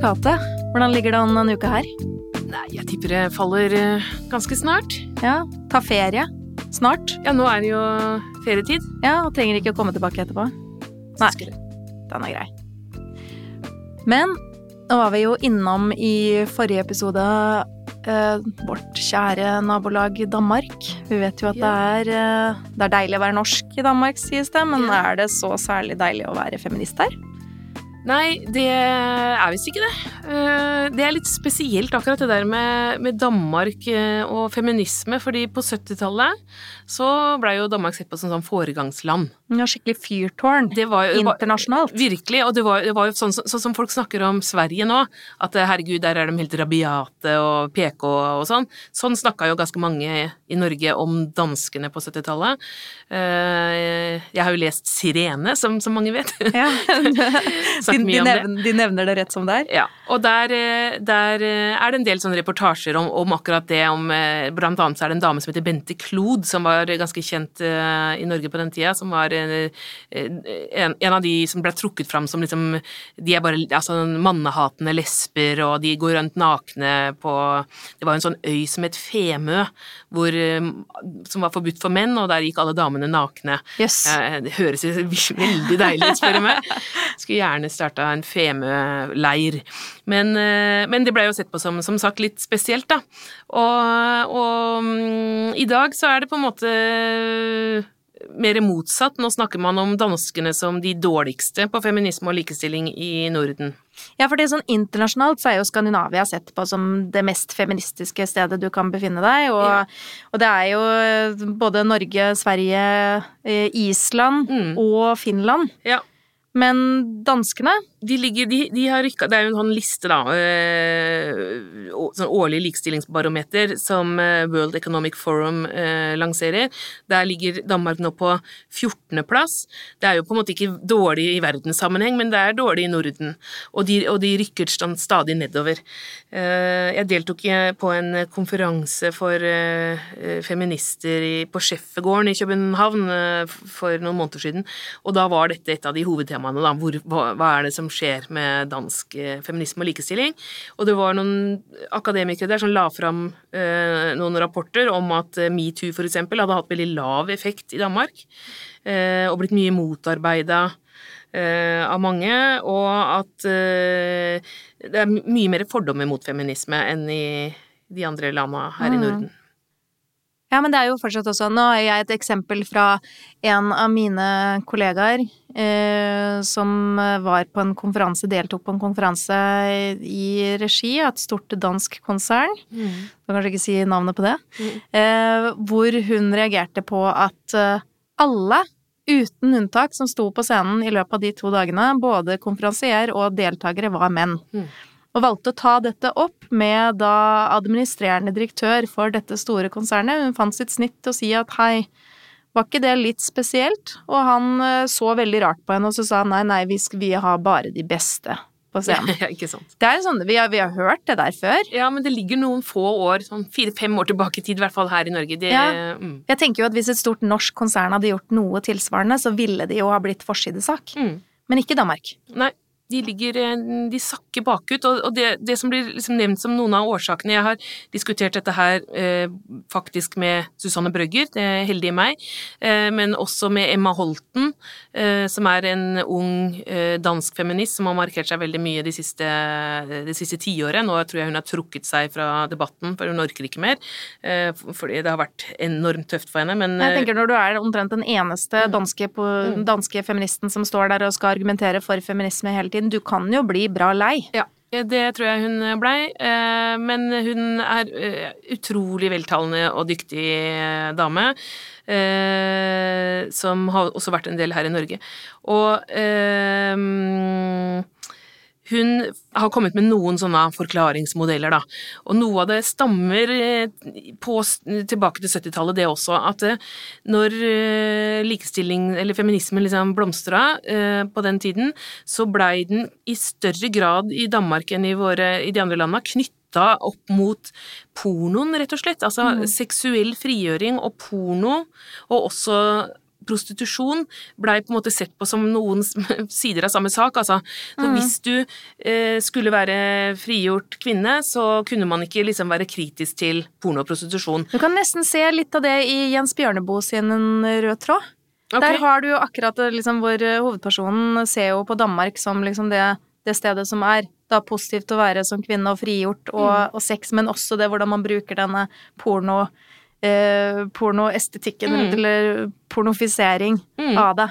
patriarkatet, hvordan ligger det an denne uka her? Nei, jeg tipper det faller eh, ganske snart. Ja, ta ferie. Snart. Ja, nå er det jo ferietid. Ja, og trenger ikke å komme tilbake etterpå. Nei. Det. Den er grei. Men nå var vi jo innom i forrige episode eh, vårt kjære nabolag Danmark. Vi vet jo at det, er, eh, det er deilig å være norsk i Danmark, sies det, men Ja. er det så særlig deilig å være feminist her? Nei, det er visst ikke det. Eh, Det er litt spesielt akkurat det der med, med Danmark eh, og feminisme, fordi på 70-tallet så blei jo Danmark sett på som sånn foregangsland. Ja, skikkelig fyrtårn. Det var, Internasjonalt. Virkelig, og det var, det var jo sånn, sånn som folk snakker om Sverige nå, at eh, herregud, der er de helt rabiate og PK og sånn. Sånn snakka jo ganske mange i Norge om danskene på 70-tallet. Eh, Jeg har jo lest Sirene, som, som mange vet. Ja. de, mye om det. de nevner det rett som det er. Ja, og der, eh, der eh, er det en del sånne reportasjer om, om akkurat det, om eh, Blant annet så er det en dame som heter Bente Klod, som var ganske kjent i Norge på den tida, som var en, en, en av de som ble trukket fram som liksom De er bare altså, mannehatende lesber, og de går rundt nakne på Det var en sånn øy som het Femø, hvor, som var forbudt for menn, og der gikk alle damene nakne. Eh, Det høres veldig deilig ut, spør du meg. Skulle gjerne starta en Femø-leir. Men, eh, men det ble jo sett på som, som sagt litt spesielt, da. Og, og mm, i dag så er det på en måte mer motsatt. Nå snakker man om danskene som de dårligste på feminisme og likestilling i Norden. Ja, for det er sånn internasjonalt så er jo Skandinavia sett på som det mest feministiske stedet du kan befinne deg, og, Ja. og det er jo eh, både Norge, Sverige, eh, Island Mm. og Finland. Ja. Men danskene De, ligger, de, de har rykka Det er jo en sånn liste, da. øh, sånn årlig likestillingsbarometer som øh, World Economic Forum øh, lanserer. Der ligger Danmark nå på 14.-plass. Det er jo på en måte ikke dårlig i verdenssammenheng, men det er dårlig i Norden. Og de, og de rykker stadig nedover. Eh, Jeg deltok på en konferanse for feminister på Schæffergården i København for noen måneder siden, og da var dette et av de hovedtemaene. Da. Hvor, hva, hva er det som skjer med dansk eh, feminisme og likestilling? Og det var noen akademikere der som la fram eh, noen rapporter om at eh, metoo eksempel hadde hatt veldig lav effekt i Danmark, eh, og blitt mye motarbeida eh, av mange, og at det er mye mer fordommer mot feminisme enn i de andre landa her i Mm. Norden. Ja, men det er jo fortsatt også Nå har jeg et eksempel fra en av mine kollegaer eh, som var på en konferanse, deltok på en konferanse i regi av et stort dansk konsern. Skal kanskje ikke si navnet på det. Mm. Eh, hvor hun reagerte på at eh, alle, uten unntak, som sto på scenen i løpet av de to dagene, både konferansier og deltakere, var menn. Mm. Og valgte å ta dette opp med da administrerende direktør for dette store konsernet. Hun fant sitt snitt til å si at hei, var ikke det litt spesielt? Og han eh, så veldig rart på henne, og så sa han nei, nei, vi, skal, vi har bare de beste på scenen. Ja, ikke sant. Det er sånn, vi har, vi har hørt det der før. Ja, men det ligger noen få år, sånn fire-fem år tilbake i tid, i hvert fall her i Norge. Det, Ja. mm. Jeg tenker jo at hvis et stort norsk konsern hadde gjort noe tilsvarende, så ville det jo ha blitt forsidesak. Mm. Men ikke Danmark. Nei, de ligger eh, De sakker bakut. Og, det, det som blir liksom nevnt som noen av årsakene Jeg har diskutert dette her eh, faktisk med Susanne Brøgger, det er heldige meg, eh, men også med Emma Holten, eh, som er en ung eh, dansk feminist som har markert seg veldig mye de siste, de siste tiåret. Nå tror jeg hun har trukket seg fra debatten, for hun orker ikke mer. Eh, fordi det har vært enormt tøft for henne, men Jeg eh, tenker Når du er omtrent den eneste danske, på, danske feministen som står der og skal argumentere for feminisme hele tiden, du kan jo bli bra lei. Ja, det tror jeg hun blei. eh, Men hun er eh, utrolig veltalende og dyktig eh, dame. Som har også vært en del her i Norge. Og hun har kommet med noen sånne forklaringsmodeller, da. Og noe av det stammer eh, på, tilbake til 70-tallet, det også. At eh, når eh, likestilling, eller feminismen, liksom blomstra på den tiden, så blei den i større grad i Danmark enn i, våre, i de andre landa knytta opp mot pornoen, rett og slett. Altså seksuell frigjøring og porno, og også prostitusjon blei på en måte sett på som noen sider av samme sak. Altså, så Mm. hvis du eh, skulle være frigjort kvinne, så kunne man ikke liksom være kritisk til porno og prostitusjon. Du kan nesten se litt av det i Jens Bjørneboe sin rød tråd. Okay. Der har du jo akkurat liksom, hvor eh, hovedpersonen ser jo på Danmark som liksom det, det stedet som er da positivt å være som kvinne og frigjort og, Mm. og sex, men også det hvordan man bruker denne porno eh, pornoestetikken, Mm. eller pornofisering Mm. av det.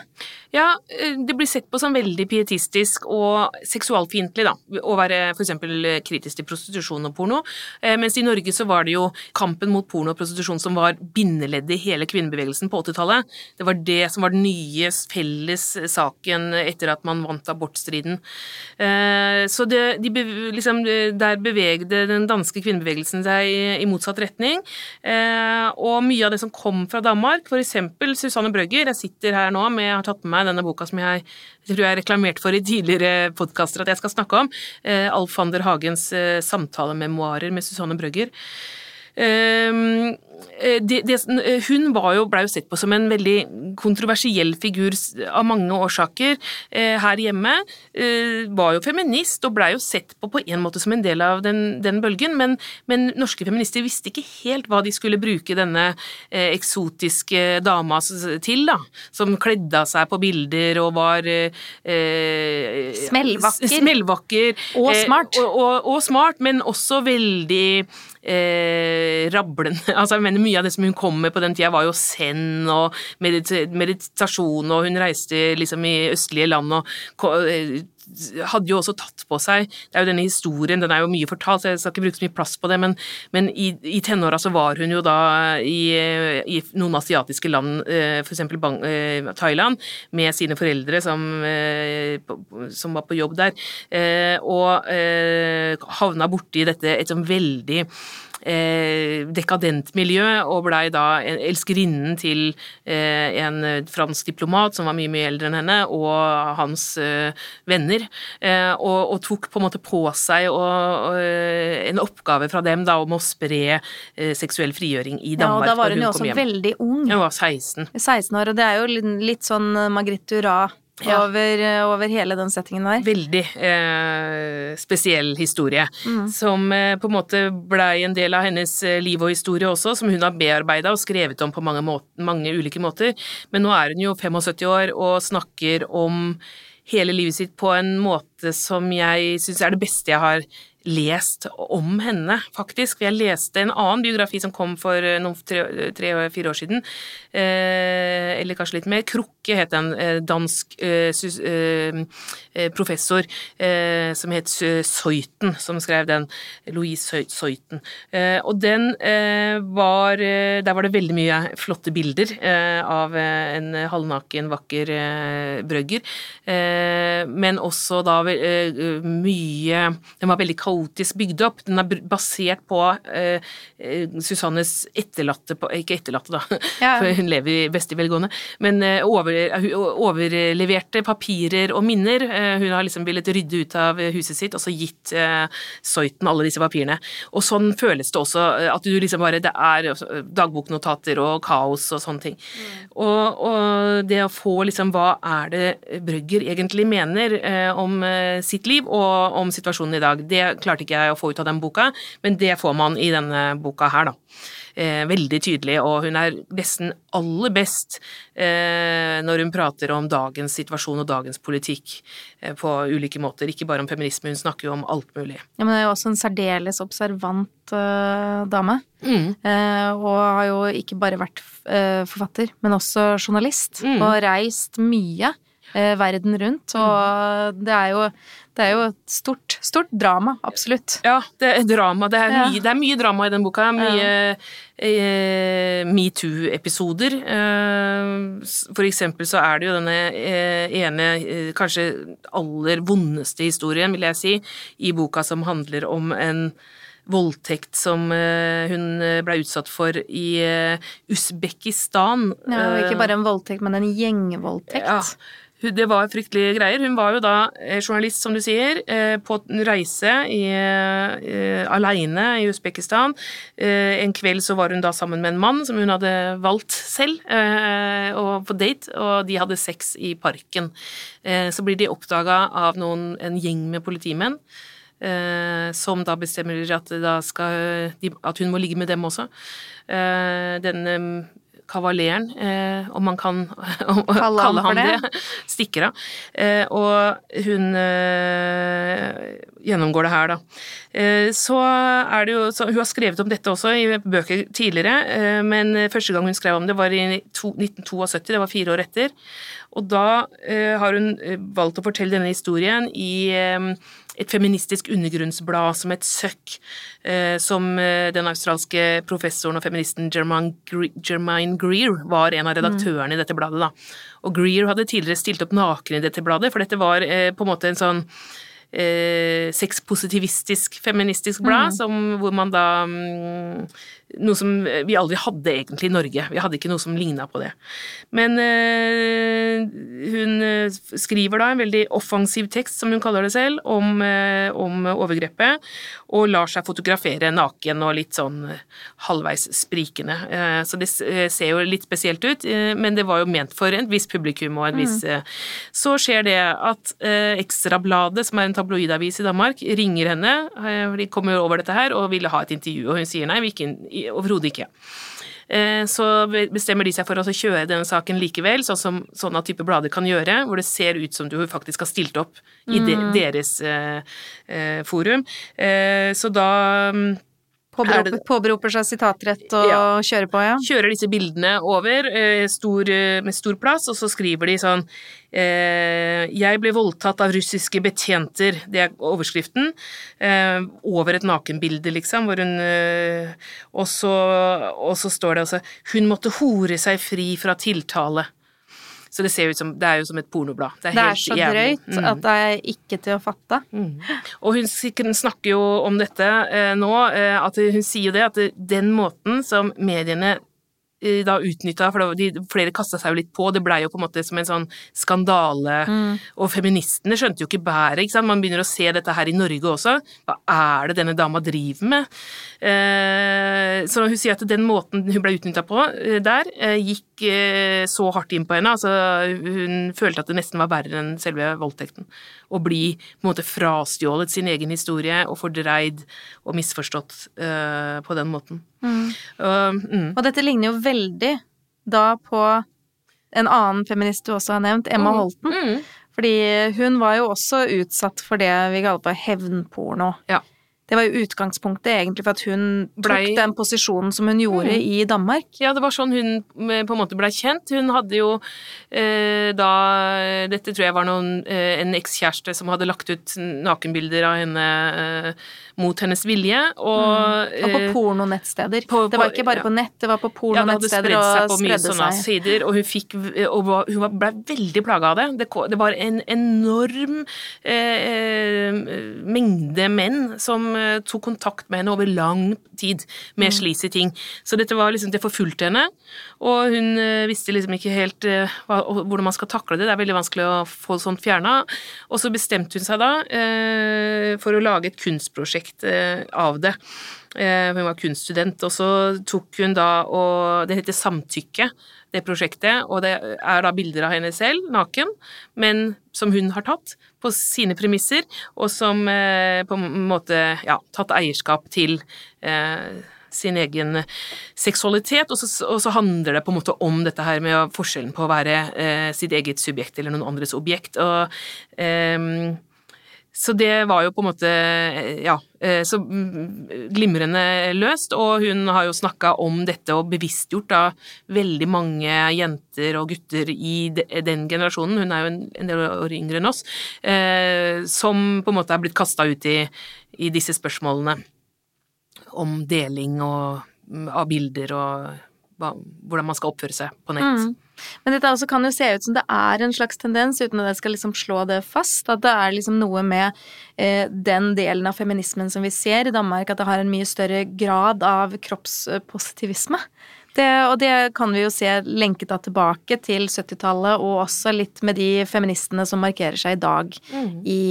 Ja, eh, det blir sett på som veldig pietistisk og seksualfiendtlig, da, å være for eksempel kritisk til prostitusjon og porno, eh, mens i Norge så var det jo kampen mot porno og prostitusjon som var bindeleddet i hele kvinnebevegelsen på 80-tallet. Det var det som var den nye felles saken etter at man vant abortstriden. Eh, Så det, de, liksom, der bevegde den danske kvinnebevegelsen seg i, i motsatt retning, Eh, og mye av det som kom fra Danmark, eksempel Susanne Brøgger, jeg sitter her nå med, jeg har tatt med meg denne boka som jeg, jeg tror jeg har reklamert for i tidligere podkaster at jeg skal snakke om, eh, Alf van der Hagens eh, samtalememoarer med Susanne Brøgger. Ehm, eh, det, det, hun var jo, ble jo sett på som en veldig kontroversiell figur av mange årsaker eh, her hjemme. Eh, var jo feminist og blei jo sett på på en måte som en del av den, den bølgen, men, men norske feminister visste ikke helt hva de skulle bruke denne eh, eksotiske dama til, da. Som kledde av seg på bilder og var eh, eh, Smellvakker. Smellvakker. Og eh, smart. og, og, og smart, men også veldig eh, rablende. Altså, jeg mener, mye av det som hun kom med på den tida, var jo zen og medit meditasjon, og hun reiste liksom i østlige land og eh, hadde jo også tatt på seg Det er jo denne historien, den er jo mye fortalt, så jeg skal ikke bruke så mye plass på det, men, men i, i tenåra så var hun jo da i, i noen asiatiske land, f.eks. for eksempel eh, Thailand, med sine foreldre som, eh, som var på jobb der, eh, og eh, havna borti dette et sånn veldig eh, dekadent miljø, og blei da elskerinnen til eh, en fransk diplomat som var mye, mye eldre enn henne, og hans eh, venner, eh, og, og tok på en måte på seg og, og, en oppgave fra dem da om å spre eh, seksuell frigjøring i Danmark. Ja, og da var hun, hun jo også veldig ung. Hun var 16. 16 år, og det er jo litt sånn Margrethe Duras Ja. over, over hele den settingen der. Veldig eh, spesiell historie, som eh, på en måte blei en del av hennes eh, liv og historie også, som hun har bearbeida og skrevet om på mange, måter, mange ulike måter. Men nå er hun jo 75 år og snakker om hele livet sitt på en måte som jeg syns er det beste jeg har lest om henne, faktisk. Jeg leste en annen biografi som kom for eh, noen tre-fire år siden, eh, eller kanskje litt mer. Krukke het en eh, dansk eh, sus, eh, eh, professor eh, som het Soiten, som skrev den. Louise Soiten. Eh, og den eh, var eh, Der var det veldig mye flotte bilder eh, av eh, en halvnaken, vakker eh, brøgger, eh, men også da vel- uh, mye Den var veldig kaotisk bygd opp. Den er basert på eh, eh, Susannes etterlatte på, Ikke etterlatte, da, Ja. for hun lever i beste velgående, men uh, over, overleverte papirer og minner. Eh, Hun har liksom villet rydde ut av huset sitt og så gitt eh, Soiten alle disse papirene. Og sånn føles det også, eh, at du liksom bare Det er eh, dagboknotater og kaos og sånne ting. Og, og det å få liksom Hva er det Brøgger egentlig mener eh, om eh, sitt liv og om situasjonen i dag? Det klarte ikke jeg å få ut av den boka, men det får man i denne boka her, da. Eh, veldig tydelig, og hun er nesten aller best eh, når hun prater om dagens situasjon og dagens politikk eh, på ulike måter. Ikke bare om feminisme, hun snakker jo om alt mulig. Ja, men det er jo også en særdeles observant eh, dame. Mm. Eh, og har jo ikke bare vært eh, forfatter, men også journalist. Mm. Og reist mye eh, verden rundt. Og det er jo, det er jo et stort, stort drama, absolutt. Ja, det er drama. Det er, Ja. mye, det er mye drama i den boka. Mye eh, metoo-episoder. Eh, for eksempel så er det jo denne eh, ene, eh, kanskje aller vondeste historien, vil jeg si, i boka som handler om en voldtekt som eh, hun eh, ble utsatt for i eh, Usbekistan. Ja, Eh, ikke bare en voldtekt, men en gjengvoldtekt. ja. Det var fryktelige greier. Hun var jo da eh, journalist, som du sier, eh, på en reise i, uh, aleine i Usbekistan. En kveld så var hun da sammen med en mann som hun hadde valgt selv, og på date, og de hadde sex i parken. Så blir de oppdaga av noen, en gjeng med politimenn. som da bestemmer at, da skal, at hun må ligge med dem også. Denne kavaleren, eh, om man kan kalle, kalle ham det, det stikker av. Eh, og hun eh, gjennomgår det her, da. Eh, så er det jo så, Hun har skrevet om dette også i bøker tidligere, eh, men første gang hun skrev om det, var i to, 1972, det var fire år etter. Og da eh, har hun valgt å fortelle denne historien i et feministisk undergrunnsblad som et Søkk, eh, som eh, den australske professoren og feministen Germaine Greer var en av redaktørene i dette bladet. da. Og Greer hadde tidligere stilt opp naken i dette bladet, for dette var eh, på en måte en sånn eh, sexpositivistisk feministisk blad, mm. som, hvor man da mm, noe som vi aldri hadde egentlig i Norge. Vi hadde ikke noe som ligna på det. Men øh, hun eh, skriver da en veldig offensiv tekst, som hun kaller det selv, om, øh, om, overgrepet, og lar seg fotografere naken og litt sånn halvveis sprikende. Uh, så det ser jo litt spesielt ut, uh, men det var jo ment for et visst publikum og en viss uh, Så skjer det at Ekstrabladet, som er en tabloidavis i Danmark, ringer henne, de kommer over dette her og ville ha et intervju, og hun sier nei, vi ikke Overhodet ikke. Eh, så bestemmer de seg for å kjøre denne saken likevel, sånn som sånne type blader kan gjøre, hvor det ser ut som du faktisk har stilt opp i mm. deres eh, eh, forum. Så da mm, Påberoper, det, påberoper seg sitatrett og ja. kjører på, ja. Kjører disse bildene over eh, stor, eh, med stor plass, og så skriver de sånn eh, Jeg ble voldtatt av russiske betjenter. Det er overskriften. Eh, over et nakenbilde, liksom, hvor hun og, så, og så står det altså Hun måtte hore seg fri fra tiltale. Så det ser ut som Det er jo som et pornoblad. Det er, det er så drøyt mm. at det er ikke til å fatte. Mm. Og hun snakker jo om dette eh, nå, eh, at hun sier jo det, at den måten som mediene Eh, da utnytta, for de, flere kasta seg jo litt på, det blei jo på en måte som en sånn skandale. Mm. Og feministene skjønte jo ikke bæret, ikke sant. Man begynner å se dette her i Norge også. Hva er det denne dama driver med? Eh, så hun sier at den måten hun ble utnytta på eh, der, eh, gikk så hardt inn på henne. Altså hun følte at det nesten var verre enn selve voldtekten. Å bli på en måte frastjålet sin egen historie og fordreid og misforstått uh, på den måten. Mm. Uh, mm. Og dette ligner jo veldig da på en annen feminist du også har nevnt, Emma mm. Holten. Mm. Fordi hun var jo også utsatt for det vi kaller for hevnporno. Ja. Det var jo utgangspunktet egentlig for at hun tok den posisjonen som hun gjorde mm. i Danmark. Ja, det var sånn hun eh, på en måte blei kjent. Hun hadde jo eh, da Dette tror jeg var noen, eh, en ekskjæreste som hadde lagt ut nakenbilder av henne eh, mot hennes vilje. Og, mm. og på eh, pornonettsteder. På, det var ikke bare ja. på nett, det var på pornonettsteder ja, og spredde seg. Sider, og hun fikk og hun ble veldig plaga av det. det. det. var en enorm eh, mengde menn som tok kontakt med henne over lang tid med mm. ting. Så dette var liksom, det forfulgte henne, og hun visste liksom ikke helt hva, hvordan man skal takle det. Det er veldig vanskelig å få sånt fjerna. Og så bestemte hun seg da eh, for å lage et kunstprosjekt prosjekt eh, av det. Eh, hun var kunststudent, og så tok hun da og Det heter Samtykke, det prosjektet, og det er da bilder av henne selv, naken, men som hun har tatt på sine premisser, og som eh, på en måte ja, tatt eierskap til eh, sin egen seksualitet, og så, og så, handler det på en måte om dette her med forskjellen på å være eh, sitt eget subjekt eller noen andres objekt. og eh, så det var jo på en måte, ja, eh, så glimrende løst. Og hun har jo snakka om dette og bevisstgjort da veldig mange jenter og gutter i den generasjonen, hun er jo en del år yngre enn oss, eh, som på en måte er blitt kasta ut i, i, disse spørsmålene om deling og, av bilder og hvordan man skal oppføre seg på nett. Mm. Men dette også kan jo se ut som det er en slags tendens, uten at jeg skal liksom slå det fast, at det er liksom noe med eh, den delen av feminismen som vi ser i Danmark, at det har en mye større grad av kroppspositivisme. Det, og det kan vi jo se lenket da tilbake til 70-tallet, og også litt med de feministene som markerer seg i dag Mm. i,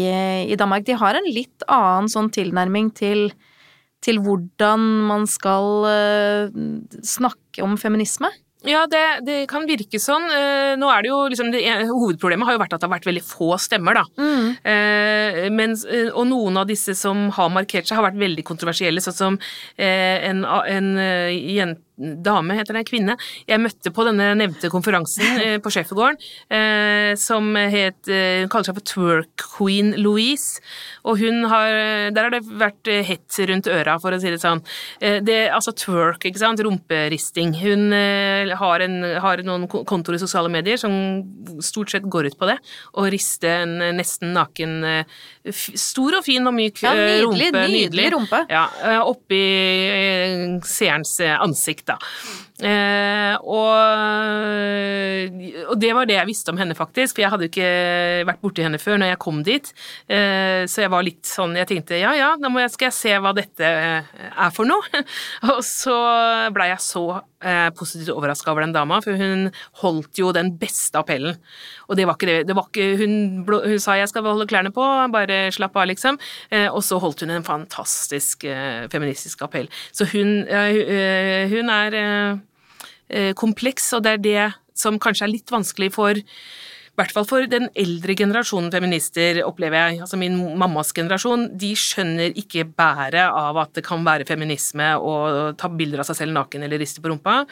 i Danmark. De har en litt annen sånn tilnærming til, til hvordan man skal eh, snakke om feminisme. Ja, det, det kan virke sånn. Eh, nå er det jo liksom det, Hovedproblemet har jo vært at det har vært veldig få stemmer, da. Eh, mens, eh, og noen av disse som har markert seg, har vært veldig kontroversielle, sånn som eh, en, en eh, jen- dame, heter det, kvinne, jeg møtte på denne nevnte konferansen eh, på Schäfergården, eh, som het eh, Hun kaller seg for Twerk Queen Louise, og hun har Der har det vært hett rundt øra, for å si det sånn. Det, altså twerk, ikke sant, rumperisting. Hun har, en, har noen kontor kontoer i sosiale medier som stort sett går ut på det, å riste en nesten naken Stor og fin og myk Ja, nydelig, rumpe. nydelig rumpe. Ja, oppi seerens eh, ansikt, da. Eh, og, og det var det jeg visste om henne, faktisk, for jeg hadde jo ikke vært borti henne før når jeg kom dit. Eh, så jeg var litt sånn Jeg tenkte ja ja, da jeg, skal jeg se hva dette eh, er for noe. og så blei jeg så eh, positivt overraska over den dama, for hun holdt jo den beste appellen. Og det var ikke det, det var ikke, hun, hun sa jeg skal holde klærne på, bare slapp av, liksom. Eh, og så holdt hun en fantastisk eh, feministisk appell. Så hun, hun er kompleks, og det er det som kanskje er litt vanskelig for i hvert fall for den eldre generasjonen feminister, opplever jeg, altså min mammas generasjon, de skjønner ikke bæret av at det kan være feminisme å ta bilder av seg selv naken eller riste på rumpa.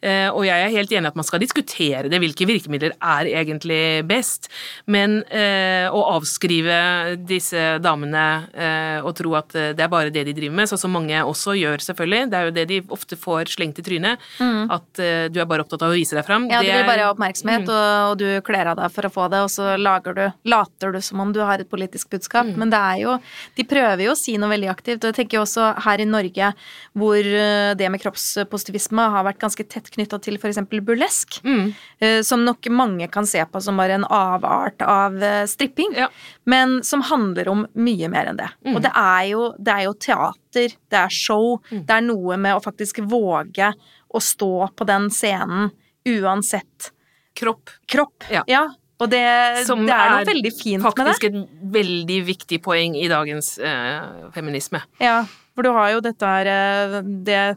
Eh, og jeg er helt enig i at man skal diskutere det, hvilke virkemidler er egentlig best, men eh, å avskrive disse damene eh, og tro at det er bare det de driver med, sånn som mange også gjør, selvfølgelig, det er jo det de ofte får slengt i trynet, at eh, du er bare opptatt av å vise deg fram. Ja, du Det vil er- bare ha oppmerksomhet, og, og du kler av deg for å få det, og så lager du, later du som om du har et politisk budskap. Men det er jo De prøver jo å si noe veldig aktivt, og jeg tenker jo også her i Norge, hvor det med kroppspositivisme har vært ganske tett knytta til f.eks. burlesk, Mm. eh, som nok mange kan se på som bare en avart av eh, stripping, Ja. men som handler om mye mer enn det. Og det er, jo, det er jo teater, det er show, det er noe med å faktisk våge å stå på den scenen uansett Kropp. kropp. Ja. Og det, Som det er noe er veldig fint med det. Faktisk et veldig viktig poeng i dagens eh, feminisme. Ja, for du har jo dette her eh, det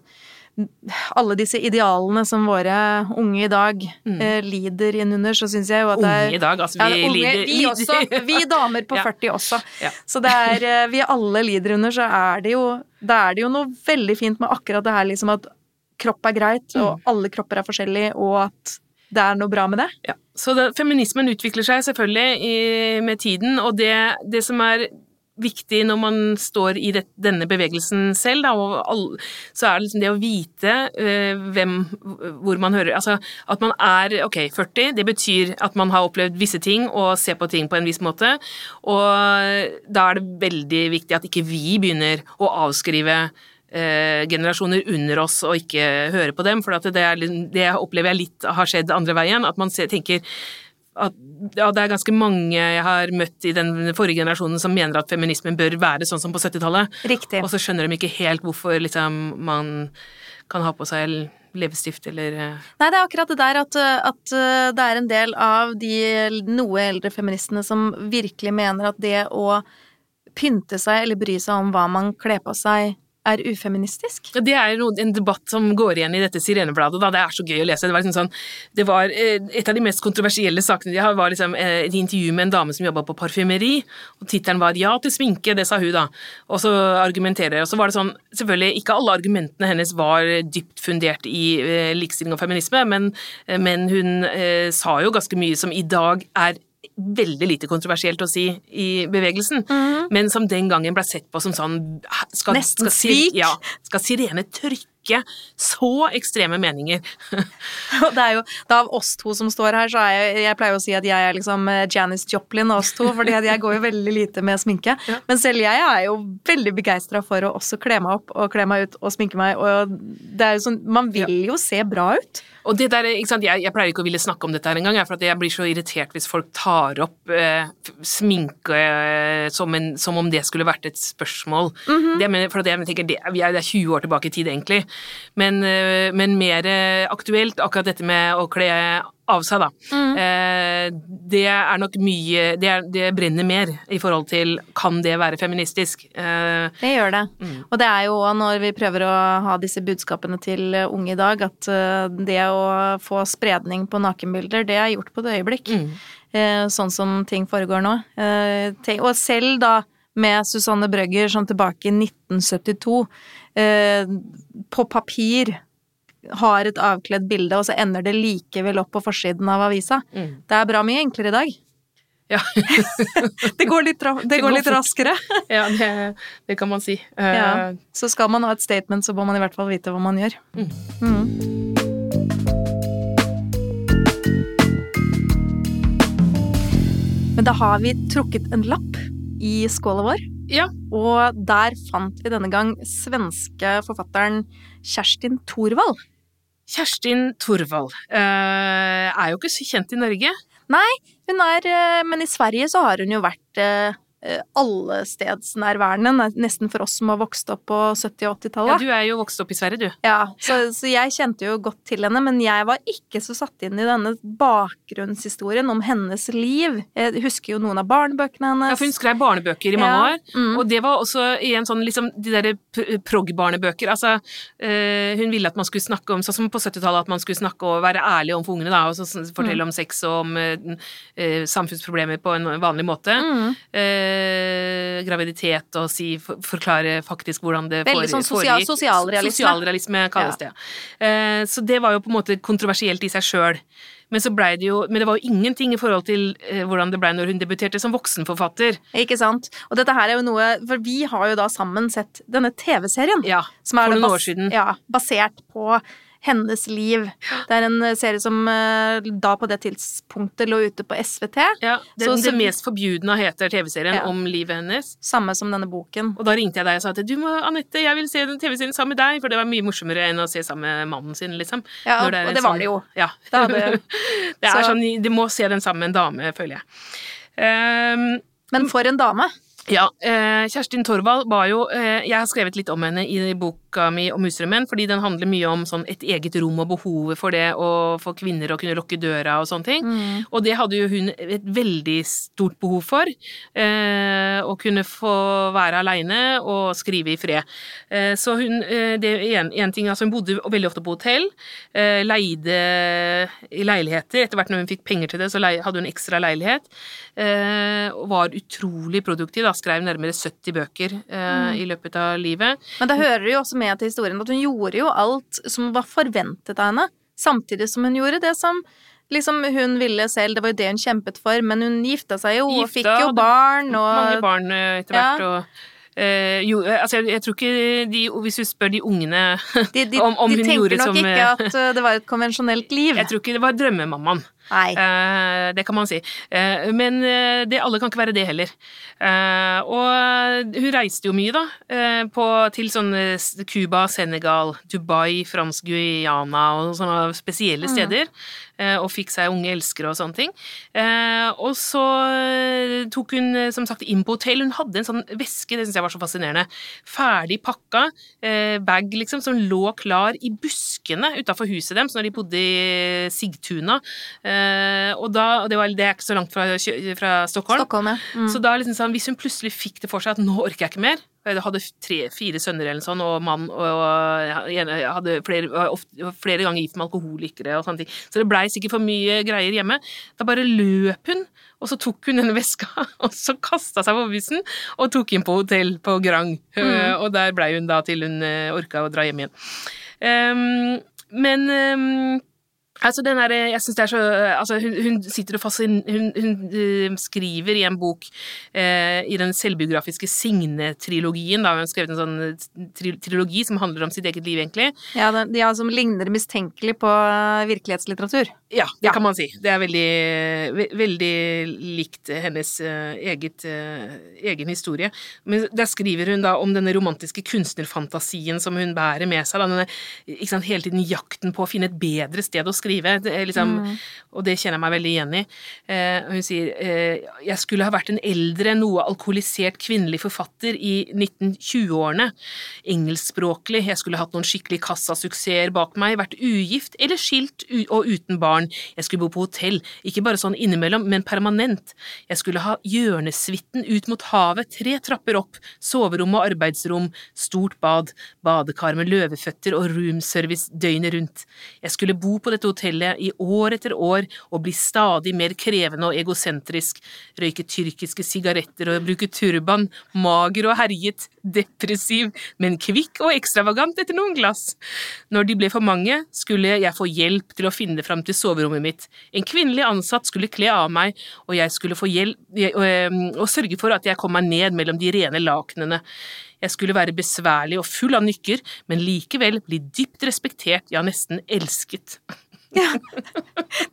alle disse idealene som våre unge i dag eh, lider innunder, så syns jeg jo at det er Mm. Unge i dag, altså vi Ja, unge, lider vi også. Vi damer på Ja. 40 også. Ja. Så det er eh, Vi alle lider under, så er det jo Da er det jo noe veldig fint med akkurat det her liksom at kropp er greit, Mm. og alle kropper er forskjellige, og at det er noe bra med det. Ja. Så det, feminismen utvikler seg selvfølgelig i, med tiden, og det, det som er viktig når man står i det, denne bevegelsen selv, da, og all, så er det liksom det å vite eh, hvem, hvor man hører Altså at man er ok, 40, det betyr at man har opplevd visse ting og ser på ting på en viss måte, og da er det veldig viktig at ikke vi begynner å avskrive eh, generasjoner under oss og ikke høre på dem, for at det, er, det opplever jeg litt har skjedd andre veien, at man tenker at ja, det er ganske mange jeg har møtt i den forrige generasjonen som mener at feminismen bør være sånn som på 70-tallet, Riktig. og så skjønner de ikke helt hvorfor liksom man kan ha på seg leppestift eller eh, Nei, det er akkurat det der at, at uh, det er en del av de noe eldre feministene som virkelig mener at det å pynte seg eller bry seg om hva man kler på seg, er ufeministisk. Ja, Det er en debatt som går igjen i dette Sirenebladet. Da. Det er så gøy å lese. Det var, liksom sånn, det var eh, Et av de mest kontroversielle sakene de har, var liksom, eh, et intervju med en dame som jobba på parfymeri. og Tittelen var 'Ja til sminke', det sa hun, da. Og så argumenterer Og så var det sånn Selvfølgelig, ikke alle argumentene hennes var dypt fundert i eh, likestilling og feminisme, men, men hun sa jo ganske mye som i dag er veldig lite kontroversielt å si i bevegelsen, men som den gangen ble sett på som sånn skal, Nesten skal, svik. Ja, skal Sirene trykke så ekstreme meninger? Og det er jo, da av oss to som står her, så er jeg Jeg pleier å si at jeg er liksom Janice Janis Joplin av oss to, fordi jeg går jo veldig lite med sminke. Ja. Men selv jeg er jo veldig begeistra for å også kle meg opp og kle meg ut og sminke meg, og det er jo sånn Man vil jo se bra ut. Og det der, ikke sant, jeg, jeg pleier ikke å ville snakke om dette her engang, for at jeg blir så irritert hvis folk tar opp eh, sminke eh, som, en, som om det skulle vært et spørsmål. det, mener, for at jeg tenker, det, det er 20 år tilbake i tid, egentlig. Men, eh, men mer eh, aktuelt akkurat dette med å kle av seg, da. Mm. Eh, det er nok mye det, er, det, brenner mer i forhold til kan det være feministisk. Eh, det gjør det. Mm. Og det er jo når vi prøver å ha disse budskapene til unge i dag, at det å få spredning på nakenbilder, det er gjort på et øyeblikk. Mm. Eh, sånn som ting foregår nå. Eh, og selv da med Susanne Brøgger som tilbake i 1972, eh, på papir har et avkledd bilde, og så ender det likevel opp på forsiden av avisa. Mm. Det er bra mye enklere i dag. Ja. det går litt, det det går litt raskere. ja, det, det, kan man si. Uh, ja. Så skal man ha et statement, så må man i hvert fall vite hva man gjør. Mm. Mm. Men da har vi trukket en lapp i skåla vår. Ja. Og der fant vi denne gang svenske forfatteren Kjerstin Thorvald. Kjerstin Thorvald uh, er jo ikke så kjent i Norge. Nei, hun er uh, Men i Sverige så har hun jo vært Eh, allestedsnærværende, nesten for oss som har vokst opp på 70- og 80-tallet. Ja, du er jo vokst opp i Sverige, du. Ja, så, så, jeg kjente jo godt til henne, men jeg var ikke så satt inn i denne bakgrunnshistorien om hennes liv. Jeg husker jo noen av barnebøkene hennes. Ja, for hun skrev barnebøker i mange ja. år, mm. og det var også i en sånn liksom de derre prog-barnebøker. Altså, øh, hun ville at man skulle snakke om, sånn som på 70-tallet, at man skulle snakke og være ærlig overfor ungene, da, og så fortelle mm. om sex og om øh, samfunnsproblemer på en vanlig måte. Mm. Uh, Eh, graviditet og si, for, forklare faktisk hvordan det foregikk. Veldig sånn sosial. Sosialrealisme. Sosialrealisme kalles ja. det. Eh, så det var jo på en måte kontroversielt i seg sjøl. Men, det jo, men det var jo ingenting i forhold til eh, hvordan det blei når hun debuterte som voksenforfatter. Ikke sant. Og dette her er jo noe For vi har jo da sammen sett denne TV-serien. Ja, for noen år siden. Ja, basert på hennes liv. Det er en eh, serie som eh, da på det tidspunktet lå ute på SVT. Ja, Det, så, det mest forbjudne heter TV-serien ja. om livet hennes. Samme som denne boken. Og da ringte jeg deg og sa at du må, Anette, jeg vil se den TV-serien sammen med deg, for det var mye morsommere enn å se sammen med mannen sin, liksom. Ja, og det var sånn, det jo. Ja. Det, det er så. sånn, du må se den sammen med en dame, føler jeg. Um, Men for en dame. Ja, eh, Kjerstin Torvald var jo Jeg har skrevet litt om henne i boka mi om husdrømmen, fordi den handler mye om sånn et eget rom og behovet for det, og for kvinner å kunne lukke døra og sånne ting. Mm. Og det hadde jo hun et veldig stort behov for. Eh, å kunne få være aleine og skrive i fred. Eh, så hun eh, det er en, ting, altså Hun bodde veldig ofte på hotell, eh, leide i leiligheter. Etter hvert når hun fikk penger til det, så hadde hun ekstra leilighet. og var utrolig produktiv. da skrev nærmere 70 bøker eh, mm. i løpet av livet. Men da hører du jo også med til historien at hun gjorde jo alt som var forventet av henne, samtidig som hun gjorde det som liksom hun ville selv, det var jo det hun kjempet for, men hun gifta seg jo og fikk jo barn og Mange barn eh, etter hvert, ja. og Uh, jo, altså jeg, jeg, tror ikke de Hvis du spør de ungene de, de, om, om hun gjorde som De tenker nok ikke at det var et konvensjonelt liv. Jeg tror ikke det var drømmemammaen. Uh, det kan man si. Uh, men uh, det, alle kan ikke være det heller. og hun reiste jo mye, da. På, til sånne Cuba, Senegal, Dubai, Fransk Guyana og sånne spesielle mm. steder. Mm. Og fikk seg unge elskere og sånne ting. og så tok hun som sagt inn på hotell. Hun hadde en sånn veske, det syns jeg var så fascinerende. Ferdig pakka bag, liksom, som lå klar i buskene utafor huset deres når de bodde i Sigtuna. Og da, det, var, det, er ikke så langt fra, fra Stockholm. Stockholm ja. mm. Så da liksom sånn, hvis hun plutselig fikk det for seg at nå orker jeg ikke mer Jeg hadde tre-fire sønner eller sånn, og mann, og, og jeg hadde flere, ofte, flere ganger gift med alkoholikere og sånne ting. Så det blei sikkert for mye greier hjemme. Da bare løp hun, og så tok hun denne veska, og så kasta seg på bussen og tok inn på hotell på Grang. Mm. Uh, og der blei hun da til hun uh, orka å dra hjem igjen. Um, men um, Altså, den der, jeg synes det er så, altså, hun, hun sitter og fascin, hun, hun, uh, skriver i en bok uh, i den selvbiografiske Signe-trilogien. Hun har skrevet en sånn eh, tri trilogi som handler om sitt eget liv, egentlig. Ja, den, ja Som ligner mistenkelig på virkelighetslitteratur. Ja, det ja. kan man si. Det er veldig, ve veldig likt hennes uh, eget, egen historie. Men der skriver hun da om denne romantiske kunstnerfantasien som hun bærer med seg. Da, denne, sant, hele tiden jakten på å finne et bedre sted å skrive skrive. Det liksom, Og det kjenner jeg meg veldig igjen i. Eh, hun sier eh, jeg skulle ha vært en eldre, noe alkoholisert kvinnelig forfatter i 1920-årene. Engelskspråklig, jeg skulle hatt noen skikkelig kassasuksesser bak meg, vært ugift eller skilt og uten barn. Jeg skulle bo på hotell, ikke bare sånn innimellom, men permanent. Jeg skulle ha hjørnesuiten ut mot havet, tre trapper opp, soverom og arbeidsrom, stort bad, badekar med løveføtter og roomservice døgnet rundt. Jeg skulle bo på dette hotellet i år etter år og bli stadig mer krevende og egosentrisk, røyke tyrkiske sigaretter og bruke turban, mager og herjet, depressiv, men kvikk og ekstravagant etter noen glass. Når de ble for mange, skulle jeg få hjelp til å finne fram til soverommet mitt. En kvinnelig ansatt skulle kle av meg, og jeg skulle få hjelp og sørge for at jeg kom meg ned mellom de rene lakenene. Jeg skulle være besværlig og full av nykker, men likevel bli dypt respektert, ja, nesten elsket. Ja.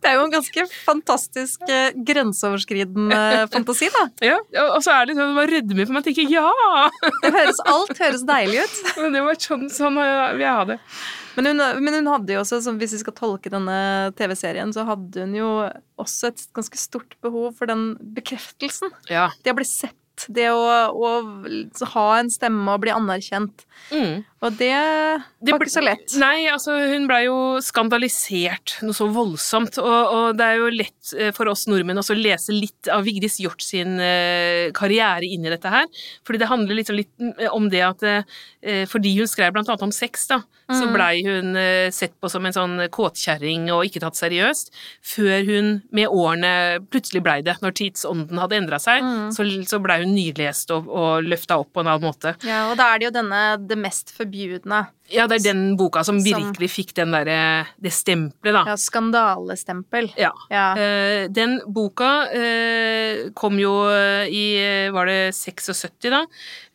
Det er jo en ganske fantastisk eh, grenseoverskridende fantasi, da. Ja, og så er det sånn man rødmer for man tenker ja! Det høres, alt høres deilig ut. Men det var sånn, sånn vil jeg ha det. Men hun, men hun, hadde jo også, hvis vi skal tolke denne TV-serien, så hadde hun jo også et ganske stort behov for den bekreftelsen. Ja. Det å bli sett det å, å ha en stemme og bli anerkjent. Mm. Og det, det var ikke så lett. Nei, altså hun blei jo skandalisert noe så voldsomt. Og, og, det er jo lett eh, for oss nordmenn å lese litt av Vigdis Hjort sin uh, karriere inn i dette her. Fordi det handler liksom litt mm, om det at uh, fordi hun skrev blant annet om sex, da, mm. så blei hun sett på som en sånn kåtkjerring og ikke tatt seriøst. Før hun med årene plutselig blei det. Når tidsånden hadde endra seg, mm. så, så blei hun nylest og, og løfta opp på en annen måte. Ja, og da er det jo denne det mest forbudne. Ja, det er den boka som virkelig som, fikk den der, det stempelet, da. Ja, skandalestempel. Ja. ja. Uh, den boka uh, kom jo i Var det 76, da?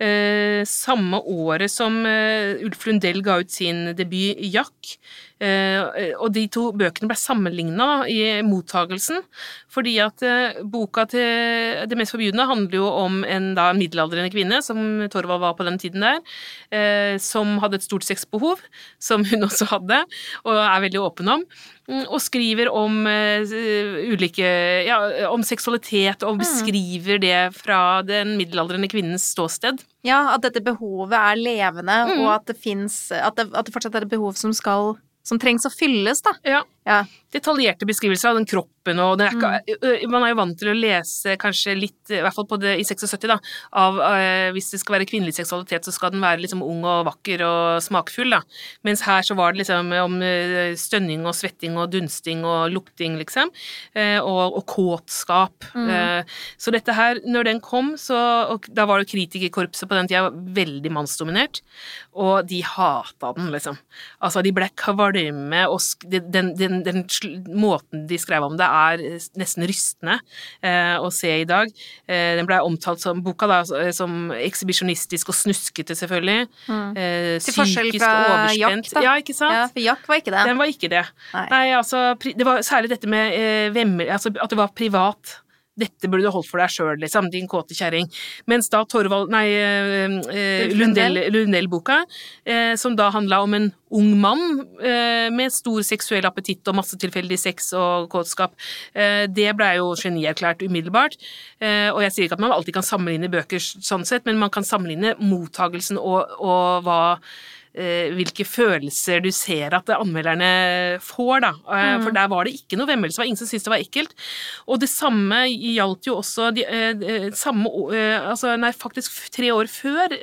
Uh, samme året som Ulf Lundell ga ut sin debut Jack. Eh, og de to bøkene ble sammenligna i mottagelsen, fordi at eh, boka til Det mest forbjudne handler jo om en da middelaldrende kvinne, som Torvald var på den tiden der, eh, som hadde et stort sexbehov, som hun også hadde, og er veldig åpen om mm, og skriver om uh, ulike Ja, om seksualitet, og mm. beskriver det fra den middelaldrende kvinnens ståsted. Ja, at dette behovet er levende, mm. og at det fins at, at, det fortsatt er et behov som skal som trengs å fylles, da. Ja. ja. Detaljerte beskrivelser av den kroppen kroppen og er ikke, mm. Man er jo vant til å lese kanskje litt, i hvert fall på det, i 76, da, av uh, hvis det skal være kvinnelig seksualitet, så skal den være liksom ung og vakker og smakfull, da. Mens her så var det liksom om uh, stønning og svetting og dunsting og lukting, liksom. Uh, og, og, kåtskap. Mm. så dette her, når den kom, så og Da var det kritikerkorpset på den tida veldig mannsdominert, og de hata den, liksom. Altså, de ble kvalme, og den, den, den, den måten de skrev om det, er nesten rystende eh, å se i dag. Eh, den ble omtalt som boka da, eh, som ekshibisjonistisk og snuskete, selvfølgelig. Mm. Eh, Til forskjell fra Jack, da. Ja, ikke sant? Ja, for Jack var ikke det. Den var ikke det. Nei, Nei altså, det var særlig dette med vemmer, altså, at det var privat. Dette burde du holdt for deg sjøl, liksom, din kåte kjerring. Mens da Torvald Nei, eh, Lundell-boka, eh, som da handla om en ung mann eh, med stor seksuell appetitt og masse tilfeldig sex og kåtskap, eh, det blei jo genierklært umiddelbart. Eh, og jeg sier ikke at man alltid kan sammenligne bøker sånn sett, men man kan sammenligne mottagelsen og, og hva Eh, hvilke følelser du ser at anmelderne får, da. Eh, mm. For der var det ikke noe vemmelse, det var ingen som syntes det var ekkelt. Og det samme gjaldt jo også de, eh, samme, altså, nei, faktisk tre år før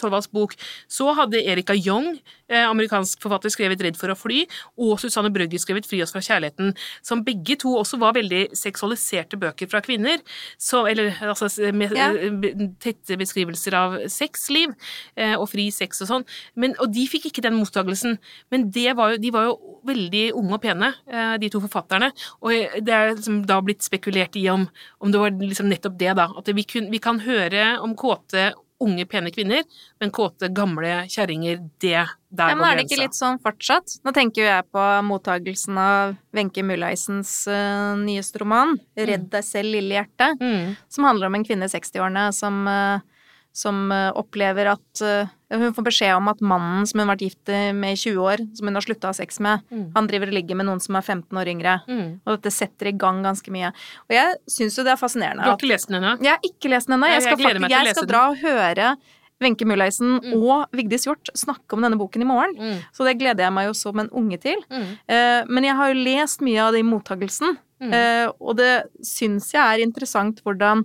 Torvalds bok, så hadde Erika Young Eh, amerikansk forfatter skrevet 'Redd for å fly', og Susanne Brøgger skrevet 'Fri oss fra kjærligheten', som begge to også var veldig seksualiserte bøker fra kvinner. Så, eller altså med ja. Eh, tette beskrivelser av sexliv eh, og fri sex og sånn. Men, og de fikk ikke den mottagelsen. Men var jo, de var jo veldig unge og pene, de to forfatterne. Og det er liksom da blitt spekulert i om, om det var liksom nettopp det, da. At vi, kun, vi kan høre om kåte unge, pene kvinner, men kåte, gamle kjerringer, det der ja, men Er det ikke litt sånn fortsatt? Nå tenker jo jeg på mottagelsen av Wenche Mulleisens uh, nyeste roman, mm. 'Redd deg selv, lille hjerte', mm. som handler om en kvinne i 60-årene som, uh, som eh, opplever at eh, Hun får beskjed om at mannen som hun har vært gift med i 20 år, som hun har slutta å ha sex med, Mm. han driver og ligger med noen som er 15 år yngre. Mm. Og dette setter i gang ganske mye. Og jeg syns jo det er fascinerende Du har ikke lest den ennå? Jeg har ikke lest den ennå. Jeg, skal jeg faktisk- jeg skal dra og høre Wenche Mulleisen Mm. og Vigdis Hjorth snakke om denne boken i morgen. Mm. Så det gleder jeg meg jo som en unge til. Mm. Eh, men jeg har jo lest mye av det i mottagelsen, eh, og det syns jeg er interessant hvordan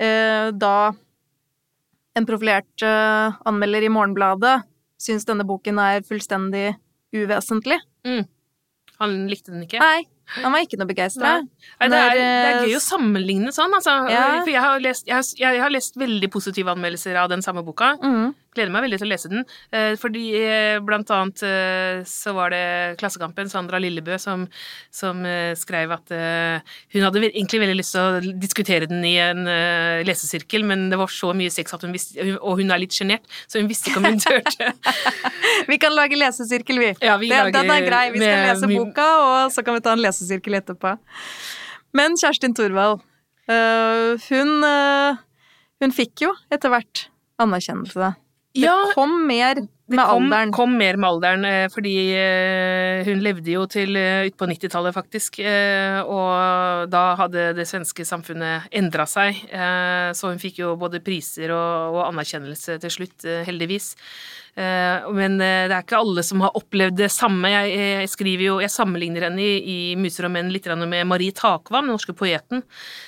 eh, da en profilert uh, anmelder i Morgenbladet syns denne boken er fullstendig uvesentlig. Han likte den ikke? Nei, han var ikke noe begeistra. Det, det er gøy å sammenligne sånn, altså. Ja. For jeg har, lest, jeg, har, jeg har lest veldig positive anmeldelser av den samme boka. Mm. Gleder meg veldig til å lese den. Eh, fordi eh, blant annet eh, så var det Klassekampen, Sandra Lillebø, som, som skrev at hun hadde egentlig veldig lyst til å diskutere den i en lesesirkel, men det var så mye sex at hun visste, og hun er litt sjenert, så hun visste ikke om hun turte. Vi kan lage lesesirkel, vi. Ja, vi det, lager den er grei. Vi skal lese boka, og så kan vi ta en lesesirkel etterpå. Men Kjerstin Thorvald, hun, hun fikk jo etter hvert anerkjennelse. Det Ja, kom mer med det kom, alderen. kom mer med alderen, eh, fordi eh, hun levde jo til utpå ut på 90-tallet, faktisk. eh, Og da hadde det svenske samfunnet endra seg. eh, Så hun fikk jo både priser og, og anerkjennelse til slutt, eh, heldigvis. Eh, Men eh, det er ikke alle som har opplevd det samme. Jeg, jeg skriver jo, jeg sammenligner henne i, i 'Muser og menn' litt med Marie Takvam, den norske poeten,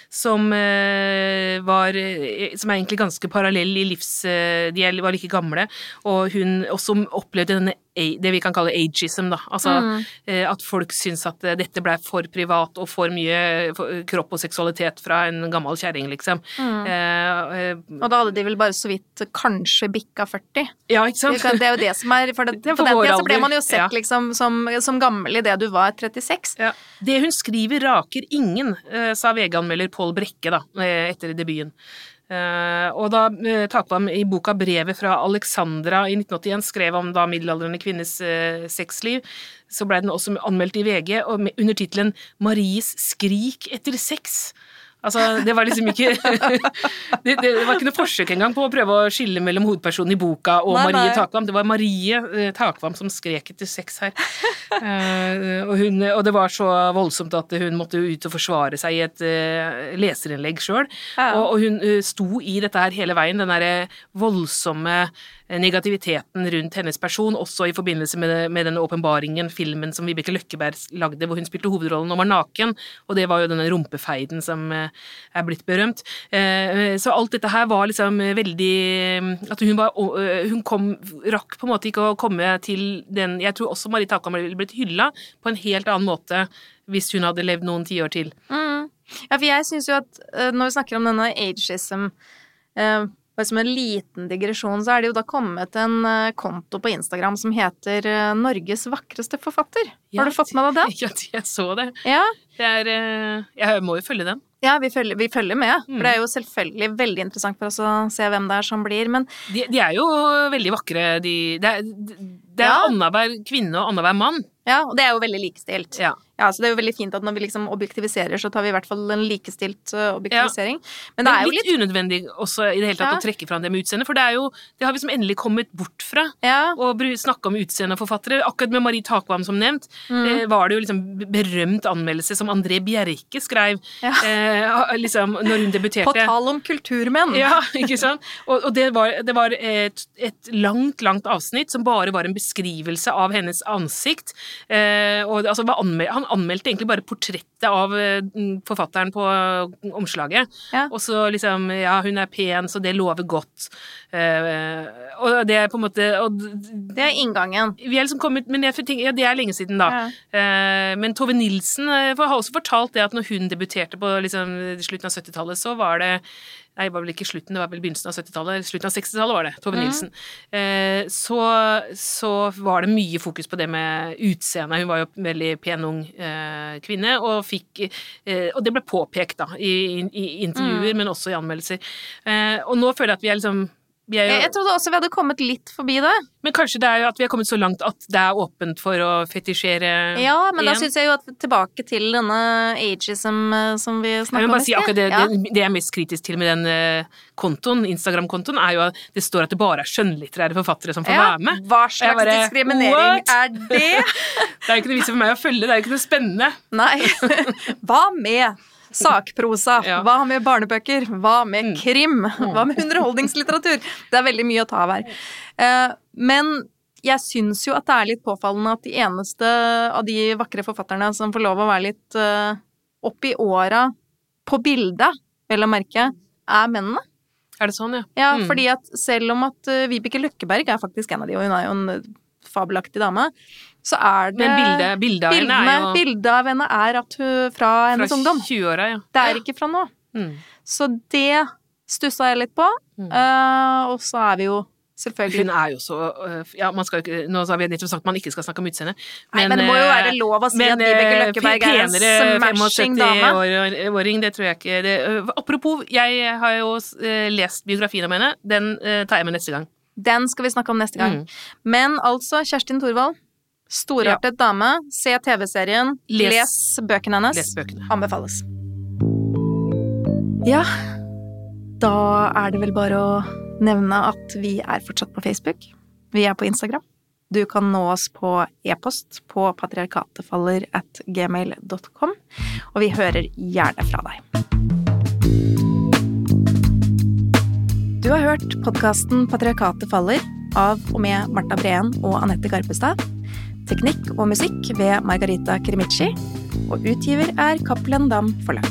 som eh, var eh, Som er egentlig ganske parallell i livs... eh, De var like gamle, og hun også opplevde denne det vi kan kalle ageism, da. Altså mm. at folk syns at eh, dette blei for privat og for mye kropp og seksualitet fra en gammel kjerring, liksom. Eh, eh, Og da hadde de vel bare så vidt kanskje bikka 40. ja, ikke sant? Det er jo det som er For, det, Det er på den tida så ble man jo sett ja. liksom som, som gammel idet du var 36. Ja. Det hun skriver raker ingen, eh, sa VG-anmelder Pål Brekke da, eh, etter debuten. Eh, og da uh, han i boka 'Brevet fra Alexandra' i 1981 skrev om da middelaldrende kvinnes eh, sexliv, så blei den også anmeldt i VG under tittelen 'Maries skrik etter sex'. Altså, det var liksom ikke det, det var ikke noe forsøk engang på å prøve å skille mellom hovedpersonen i boka og Nei, Marie nei. Takvam. Det var Marie eh, Takvam som skrek etter sex her. Uh, og, hun, og det var så voldsomt at hun måtte ut og forsvare seg i et uh, leserinnlegg sjøl. Ja. Og, og hun uh, sto i dette her hele veien, den derre voldsomme negativiteten rundt hennes person, også i forbindelse med, det- med denne åpenbaringen, filmen som Vibeke Løkkeberg lagde, hvor hun spilte hovedrollen og var naken, og det var jo denne rumpefeiden som eh, er blitt berømt. Eh, Så alt dette her var liksom veldig At hun var eh, Hun kom, rakk på en måte ikke å komme til den Jeg tror også Marie Takam ville blitt hylla på en helt annen måte hvis hun hadde levd noen tiår til. Mm. Ja, for jeg syns jo at eh, når vi snakker om denne ageism bare som en liten digresjon, så er det jo da kommet en eh, konto på Instagram som heter eh, 'Norges vakreste forfatter'. Ja, Har du fått med deg det? Ja, jeg så det. Ja, det er, eh, jeg må jo følge den. ja vi, følger, vi følger med. Mm. For det er jo selvfølgelig veldig interessant for oss å se hvem det er som blir. Men De, de er jo veldig vakre, de Det er, er Ja. annenhver kvinne og annenhver mann. ja, og det er jo veldig likestilt. Ja. Ja, så det er jo veldig fint at når vi liksom objektiviserer, så tar vi i hvert fall en likestilt objektivisering. objektivisering. Men det er jo litt, litt unødvendig også i det hele tatt Ja. å trekke fram det med utseendet, for det er jo Det har vi som endelig kommet bort fra. Ja. Å snakke om utseendeforfattere. Akkurat med Marie Takvam som nevnt, Mm. eh, var det jo liksom berømt anmeldelse som André Bjerke skrev Ja. eh, liksom når hun debuterte. På tall om kulturmenn. Ja, ikke sant? Og, og det var, det var et, et langt, langt avsnitt som bare var en beskrivelse av hennes ansikt. Eh, og altså, var anmel han anmeldte egentlig bare portrettet av eh, forfatteren på eh, omslaget. Ja. Og så liksom Ja, hun er pen, så det lover godt. Uh, og det er på en måte og Det er inngangen. vi er liksom kommet, men jeg, ja, Det er lenge siden, da. Ja. Uh, men Tove Nilsen har også fortalt det at når hun debuterte på liksom, slutten av 70-tallet, så var det Nei, det var vel ikke slutten, det var vel begynnelsen av 70-tallet. Slutten av 60-tallet var det. Tove. Nilsen. Eh, så, så var det mye fokus på det med utseendet. Hun var jo en veldig pen, ung eh, kvinne, og fikk eh, Og det ble påpekt, da, i, i, intervjuer, mm. men også i anmeldelser. Eh, og nå føler jeg at vi er liksom jo, Jeg, trodde også vi hadde kommet litt forbi det. men kanskje det er jo at vi er kommet så langt at det er åpent for å fetisjere Ja, men da igjen. syns jeg jo at tilbake til denne ageism eh, som vi Jeg vil om bare si akkurat det, Ja. det, det jeg er mest kritisk til med den eh, kontoen, Instagram-kontoen, er jo at det står at det bare er skjønnlitterære forfattere som får Ja, være med. Hva slags bare, diskriminering what? er det? Det er jo ikke noe vits for meg å følge, det er jo ikke noe spennende. Nei. Hva med sakprosa? Ja. Hva med barnebøker? Hva med Mm. krim? Hva med underholdningslitteratur? Det er veldig mye å ta av her. Eh, Men jeg syns jo at det er litt påfallende at de eneste av de vakre forfatterne som får lov å være litt eh, opp i åra på bildet, vel å merke, er mennene. Er det sånn, ja? Ja, Mm. fordi at selv om at uh, Vibeke Løkkeberg er faktisk en av de, og hun er jo en fabelaktig dame, så er det Men bildet, bildet av henne er jo bildet av henne er at hun fra hennes fra ungdom. 20-åra, ja. Det er ikke fra nå. Mm. Så det stussa jeg litt på. Mm. Uh, og så er vi jo selvfølgelig Hun er jo så øh, Ja, man skal ikke Nå har vi nettopp sagt at man ikke skal snakke om utseendet, Nei, men det må jo øh, være lov å si men, at Vibeke øh, Løkkeberg er en smashing dame. 75-åring, det tror jeg ikke det, øh, Apropos, jeg har jo øh, lest biografien om henne. Den øh, tar jeg med neste gang. Den skal vi snakke om neste gang. Mm. Men altså, Kjerstin Thorvald. Storartet dame. Se TV-serien. Les- Les, bøkene hennes. Les bøkene. Anbefales. Ja, da er det vel bare å nevne at vi er fortsatt på Facebook. Vi er på Instagram. Du kan nå oss på e-post på patriarkatefaller at gmail.com, og vi hører gjerne fra deg. Du har hørt podkasten Patriarkatet faller av og med Marta Breen og Anette Garpestad. Teknikk og musikk ved Margarita Krimici. Og utgiver er Cappelen Dam Forlag.